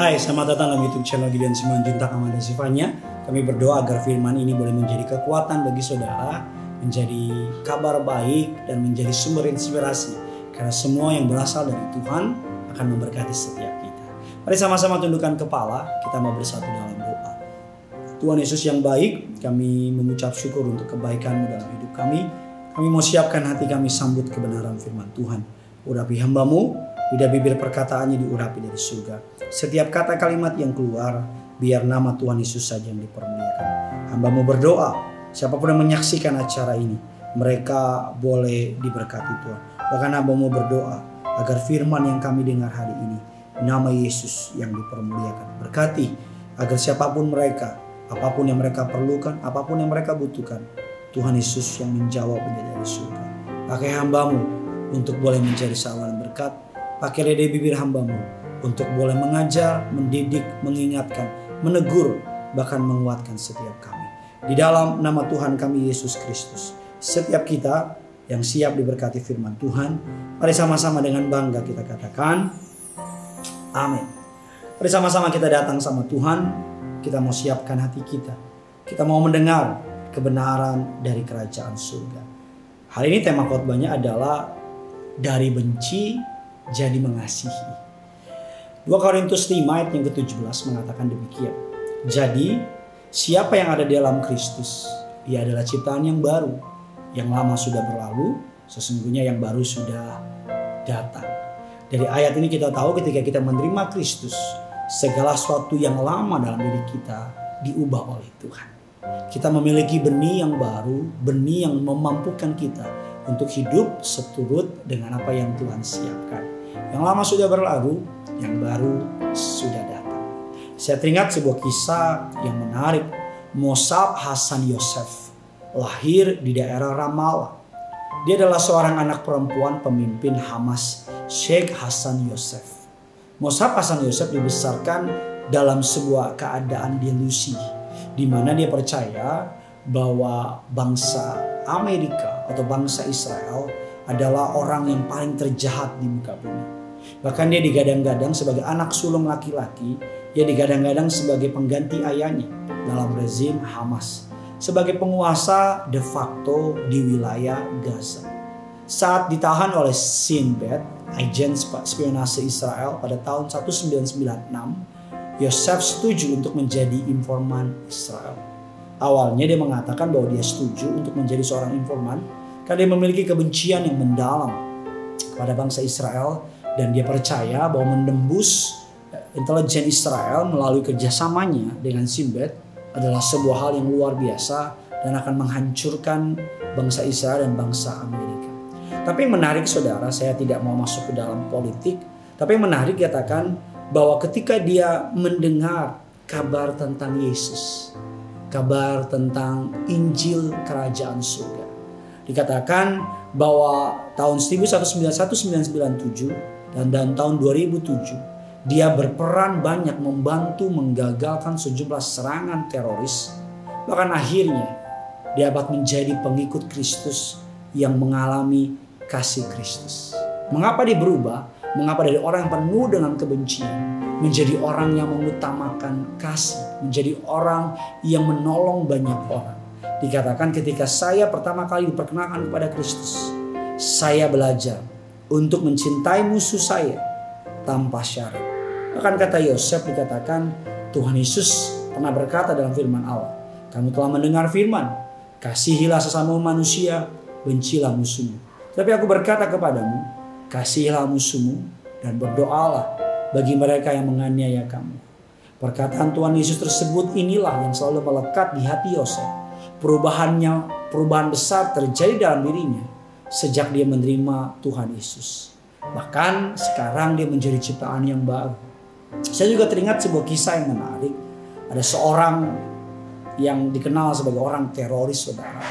Hai, selamat datang dalam YouTube channel Gideon Simon Junta Amanda Sifanya. Kami berdoa agar firman ini boleh menjadi kekuatan bagi saudara, menjadi kabar baik dan menjadi sumber inspirasi. Karena semua yang berasal dari Tuhan akan memberkati setiap kita. Mari sama-sama tundukkan kepala, kita mau bersatu dalam doa. Tuhan Yesus yang baik, kami mengucap syukur untuk kebaikan-Mu dalam hidup kami. Kami mau siapkan hati kami sambut kebenaran firman Tuhan. Urapi hambamu, lidah bibir perkataannya diurapi dari surga. Setiap kata kalimat yang keluar, biar nama Tuhan Yesus saja yang dipermuliakan. Hambamu berdoa, siapa pun yang menyaksikan acara ini, mereka boleh diberkati Tuhan. Bahkan hambamu berdoa, agar firman yang kami dengar hari ini, nama Yesus yang dipermuliakan. Berkati, agar siapa pun mereka, apa pun yang mereka perlukan, apa pun yang mereka butuhkan, Tuhan Yesus yang menjawabnya dari surga. Pakai hambamu untuk boleh menjadi saluran berkat. Pakai lidah bibir hambamu untuk boleh mengajar, mendidik, mengingatkan, menegur, bahkan menguatkan setiap kami. Di dalam nama Tuhan kami Yesus Kristus. Setiap kita yang siap diberkati firman Tuhan, mari sama-sama dengan bangga kita katakan, Amin. Mari sama-sama kita datang sama Tuhan, kita mau siapkan hati kita. Kita mau mendengar kebenaran dari kerajaan surga. Hari ini tema khotbahnya adalah dari benci jadi mengasihi. 2 Korintus 5 ayat yang ke-17 mengatakan demikian. Jadi, siapa yang ada di dalam Kristus, ia adalah ciptaan yang baru. Yang lama sudah berlalu, sesungguhnya yang baru sudah datang. Dari ayat ini kita tahu ketika kita menerima Kristus, segala sesuatu yang lama dalam diri kita diubah oleh Tuhan. Kita memiliki benih yang baru, benih yang memampukan kita untuk hidup seturut dengan apa yang Tuhan siapkan. Yang lama sudah berlalu, yang baru sudah datang. Saya teringat sebuah kisah yang menarik. Mosab Hasan Yosef lahir di daerah Ramallah. Dia adalah seorang anak perempuan pemimpin Hamas, Sheikh Hasan Yosef. Mosab Hasan Yosef dibesarkan dalam sebuah keadaan delusi di mana dia percaya bahwa bangsa Amerika atau bangsa Israel adalah orang yang paling terjahat di muka bumi. Bahkan dia digadang-gadang sebagai anak sulung laki-laki, dia digadang-gadang sebagai pengganti ayahnya dalam rezim Hamas, sebagai penguasa de facto di wilayah Gaza. Saat ditahan oleh Sinbad, agen spionase Israel pada tahun 1996, Yosef setuju untuk menjadi informan Israel. Awalnya dia mengatakan bahwa dia setuju untuk menjadi seorang informan karena dia memiliki kebencian yang mendalam kepada bangsa Israel dan dia percaya bahwa menembus intelijen Israel melalui kerjasamanya dengan Simbad adalah sebuah hal yang luar biasa dan akan menghancurkan bangsa Israel dan bangsa Amerika. Tapi yang menarik saudara, saya tidak mau masuk ke dalam politik, tapi yang menarik katakan bahwa ketika dia mendengar kabar tentang Yesus, kabar tentang Injil Kerajaan Surga, dikatakan bahwa tahun 1997 dan dan tahun 2007 dia berperan banyak membantu menggagalkan sejumlah serangan teroris bahkan akhirnya dia dapat menjadi pengikut Kristus yang mengalami kasih Kristus. Mengapa dia berubah? Mengapa dari orang yang penuh dengan kebencian menjadi orang yang mengutamakan kasih, menjadi orang yang menolong banyak orang. Dikatakan ketika saya pertama kali diperkenalkan kepada Kristus, saya belajar untuk mencintai musuh saya tanpa syarat. Bahkan kata Yosef dikatakan Tuhan Yesus pernah berkata dalam firman Allah, kamu telah mendengar firman, kasihilah sesama manusia, bencilah musuhmu. Tapi aku berkata kepadamu, kasihilah musuhmu dan berdoalah bagi mereka yang menganiaya kamu. Perkataan Tuhan Yesus tersebut inilah yang selalu melekat di hati Yosef. Perubahannya, perubahan besar terjadi dalam dirinya sejak dia menerima Tuhan Yesus. Bahkan sekarang dia menjadi ciptaan yang baru. Saya juga teringat sebuah kisah yang menarik. Ada seorang yang dikenal sebagai orang teroris saudara.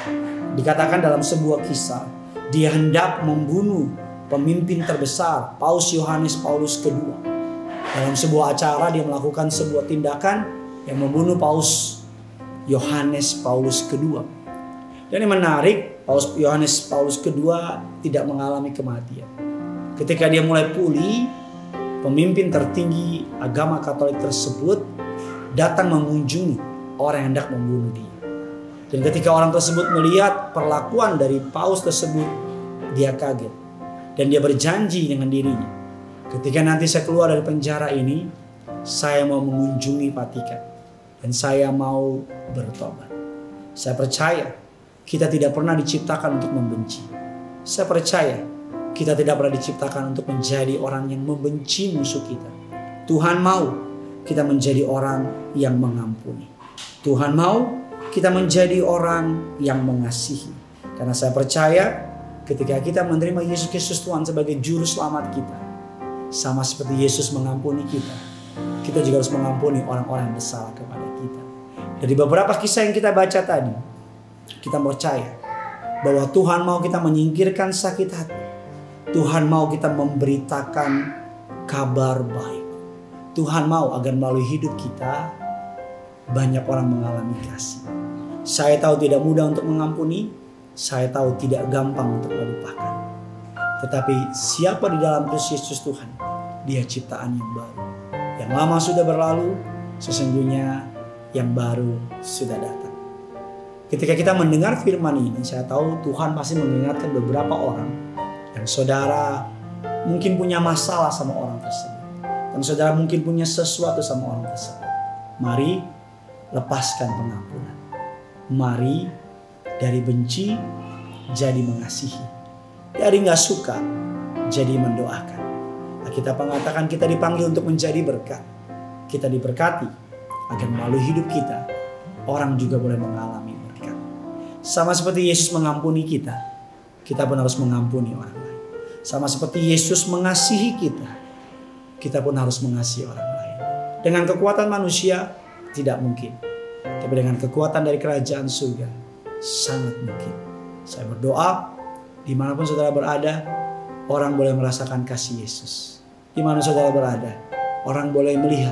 Dikatakan dalam sebuah kisah, dia hendak membunuh pemimpin terbesar, Paus Yohanes Paulus II. Dalam sebuah acara dia melakukan sebuah tindakan yang membunuh Paus Yohanes Paulus II. Dan yang menarik, Paus Yohanes Paulus II tidak mengalami kematian. Ketika dia mulai pulih, pemimpin tertinggi agama Katolik tersebut datang mengunjungi orang yang hendak membunuh dia. Dan ketika orang tersebut melihat perlakuan dari paus tersebut, dia kaget. Dan dia berjanji dengan dirinya, ketika nanti saya keluar dari penjara ini, saya mau mengunjungi Vatikan. Dan saya mau bertobat. Saya percaya kita tidak pernah diciptakan untuk membenci. Saya percaya kita tidak pernah diciptakan untuk menjadi orang yang membenci musuh kita. Tuhan mau kita menjadi orang yang mengampuni. Tuhan mau kita menjadi orang yang mengasihi. Karena saya percaya ketika kita menerima Yesus Kristus Tuhan sebagai juru selamat kita. Sama seperti Yesus mengampuni kita. Kita juga harus mengampuni orang-orang yang bersalah kepada kita. Dari beberapa kisah yang kita baca tadi, kita percaya bahwa Tuhan mau kita menyingkirkan sakit hati. Tuhan mau kita memberitakan kabar baik. Tuhan mau agar melalui hidup kita banyak orang mengalami kasih. Saya tahu tidak mudah untuk mengampuni, saya tahu tidak gampang untuk melupakan. Tetapi siapa di dalam Kristus Yesus Tuhan, dia ciptaan yang baru. Yang lama sudah berlalu, sesungguhnya yang baru sudah datang. Ketika kita mendengar firman ini, saya tahu Tuhan pasti mengingatkan beberapa orang yang saudara mungkin punya masalah sama orang tersebut. Dan saudara mungkin punya sesuatu sama orang tersebut. Mari lepaskan pengampunan. Mari dari benci jadi mengasihi. Dari nggak suka jadi mendoakan. Kita mengatakan kita dipanggil untuk menjadi berkat. Kita diberkati agar melalui hidup kita orang juga boleh mengalami berkat. Sama seperti Yesus mengampuni kita, kita pun harus mengampuni orang lain. Sama seperti Yesus mengasihi kita, kita pun harus mengasihi orang lain. Dengan kekuatan manusia tidak mungkin. Tapi dengan kekuatan dari kerajaan surga sangat mungkin. Saya berdoa di mana pun saudara berada, orang boleh merasakan kasih Yesus. Di mana saudara berada, orang boleh melihat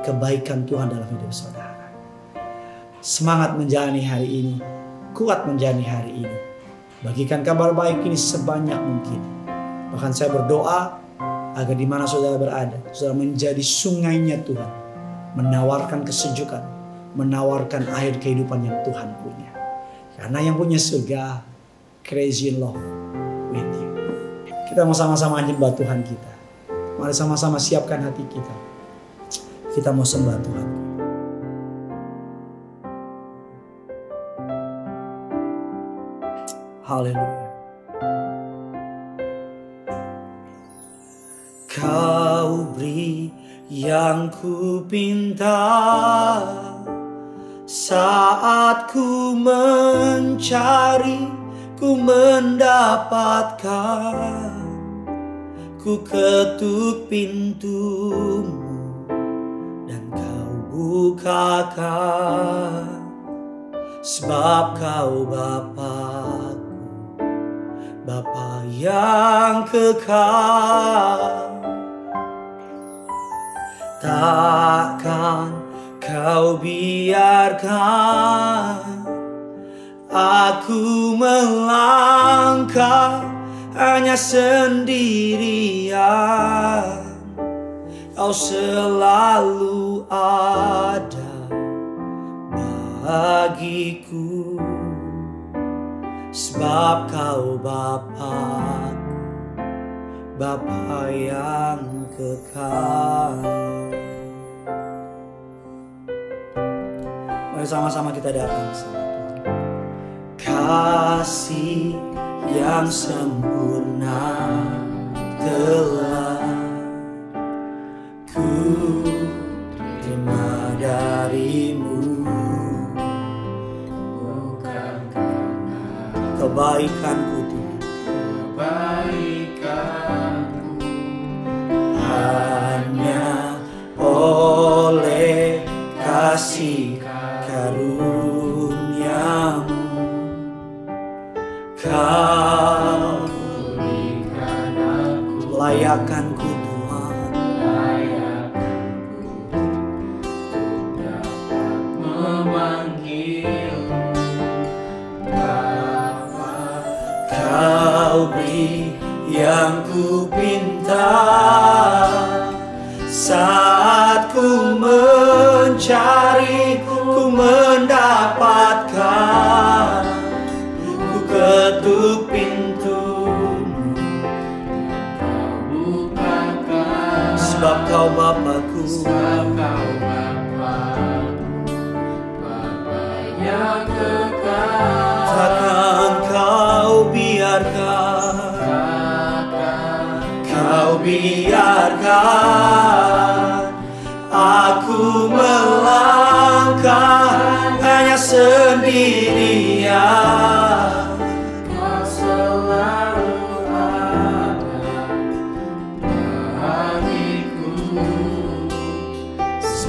kebaikan Tuhan dalam hidup saudara. Semangat menjalani hari ini, kuat menjalani hari ini. Bagikan kabar baik ini sebanyak mungkin. Bahkan saya berdoa agar di mana saudara berada, saudara menjadi sungainya Tuhan, menawarkan kesejukan, menawarkan air kehidupan yang Tuhan punya. Karena yang punya surga, crazy in love with you. Kita mau sama-sama nyembah Tuhan kita. Mari sama-sama siapkan hati kita. Kita mau sembah Tuhan. Haleluya. Kau beri yang ku pinta saat ku mencari ku mendapatkan ku ketuk pintumu dan kau bukakan sebab kau Bapakku Bapa yang kekal. Takkan kau biarkan aku melangkah hanya sendirian. Kau selalu ada bagiku. Sebab kau Bapakku Bapa yang kekal. Mari sama-sama kita datang. Kasih yang sempurna telah ku terima darimu. Bukan karena kebaikanku Sebab kau Bapa Bapa yang kekal. Takkan kau biarkan. Takkan Kau biarkan. Aku melangkah hanya sendirian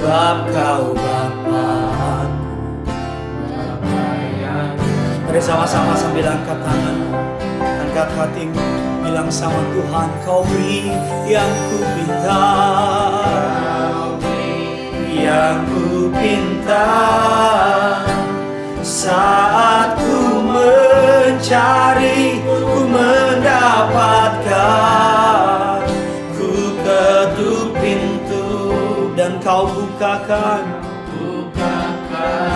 Sebab kau Bapa Bapa yang Mari sama-sama sambil angkat tangan. Angkat hatimu Bilang sama Tuhan Kau beri yang ku beri Yang ku pinta Saat ku mencari Ku mendapatkan bukakan bukakan.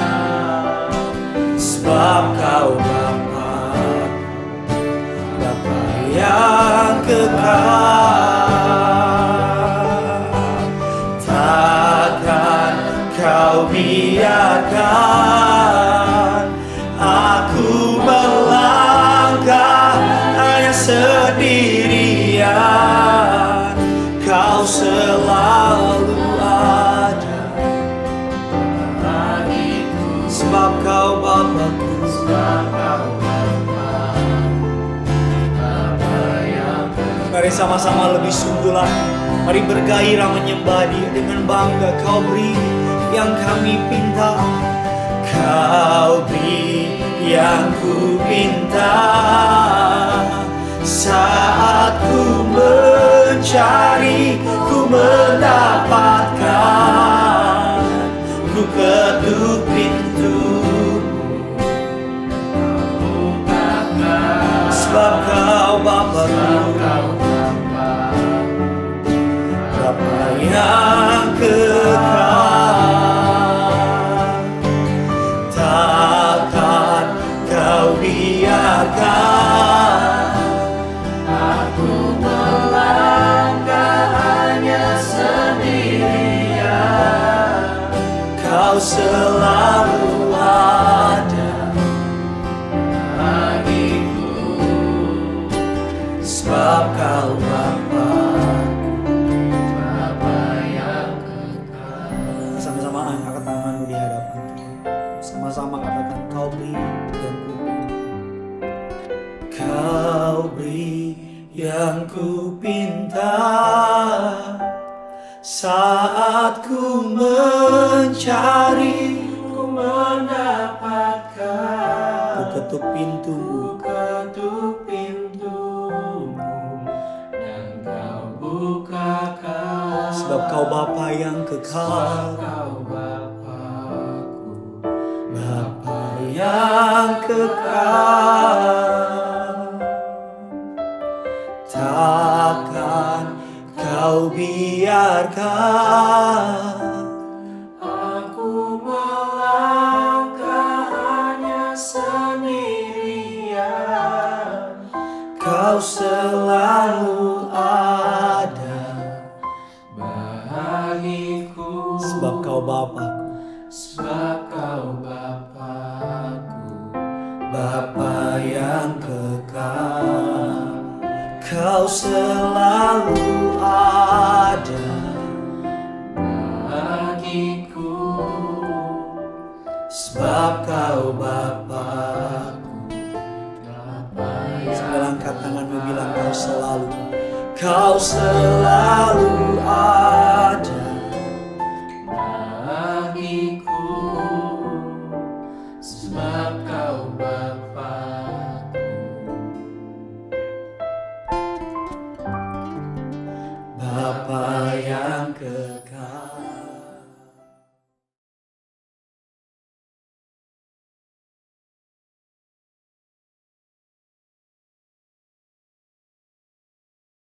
Sebab kau Bapa Bapa yang kekal. Takkan kau biarkan Aku melangkah hanya sendirian sama-sama lebih sungguh lagi Mari bergairah menyembah dia Dengan bangga kau beri yang kami pinta. Kau beri yang ku pinta Sama-sama katakan kau beri yang ku Kau beri yang ku pinta Saat ku mencari Ku mendapatkan Ku ketuk pintumu ketuk pintumu dan kau bukakan. Sebab kau Bapa yang kekal. Kau yang kekal. Takkan kau biarkan. Aku melangkah hanya sendirian. Kau selalu ada. Bagiku Sebab kau sebab selalu ada bagiku. Sebab kau Bapakku. Bapa Sambil angkat tanganmu bilang kau selalu Kau selalu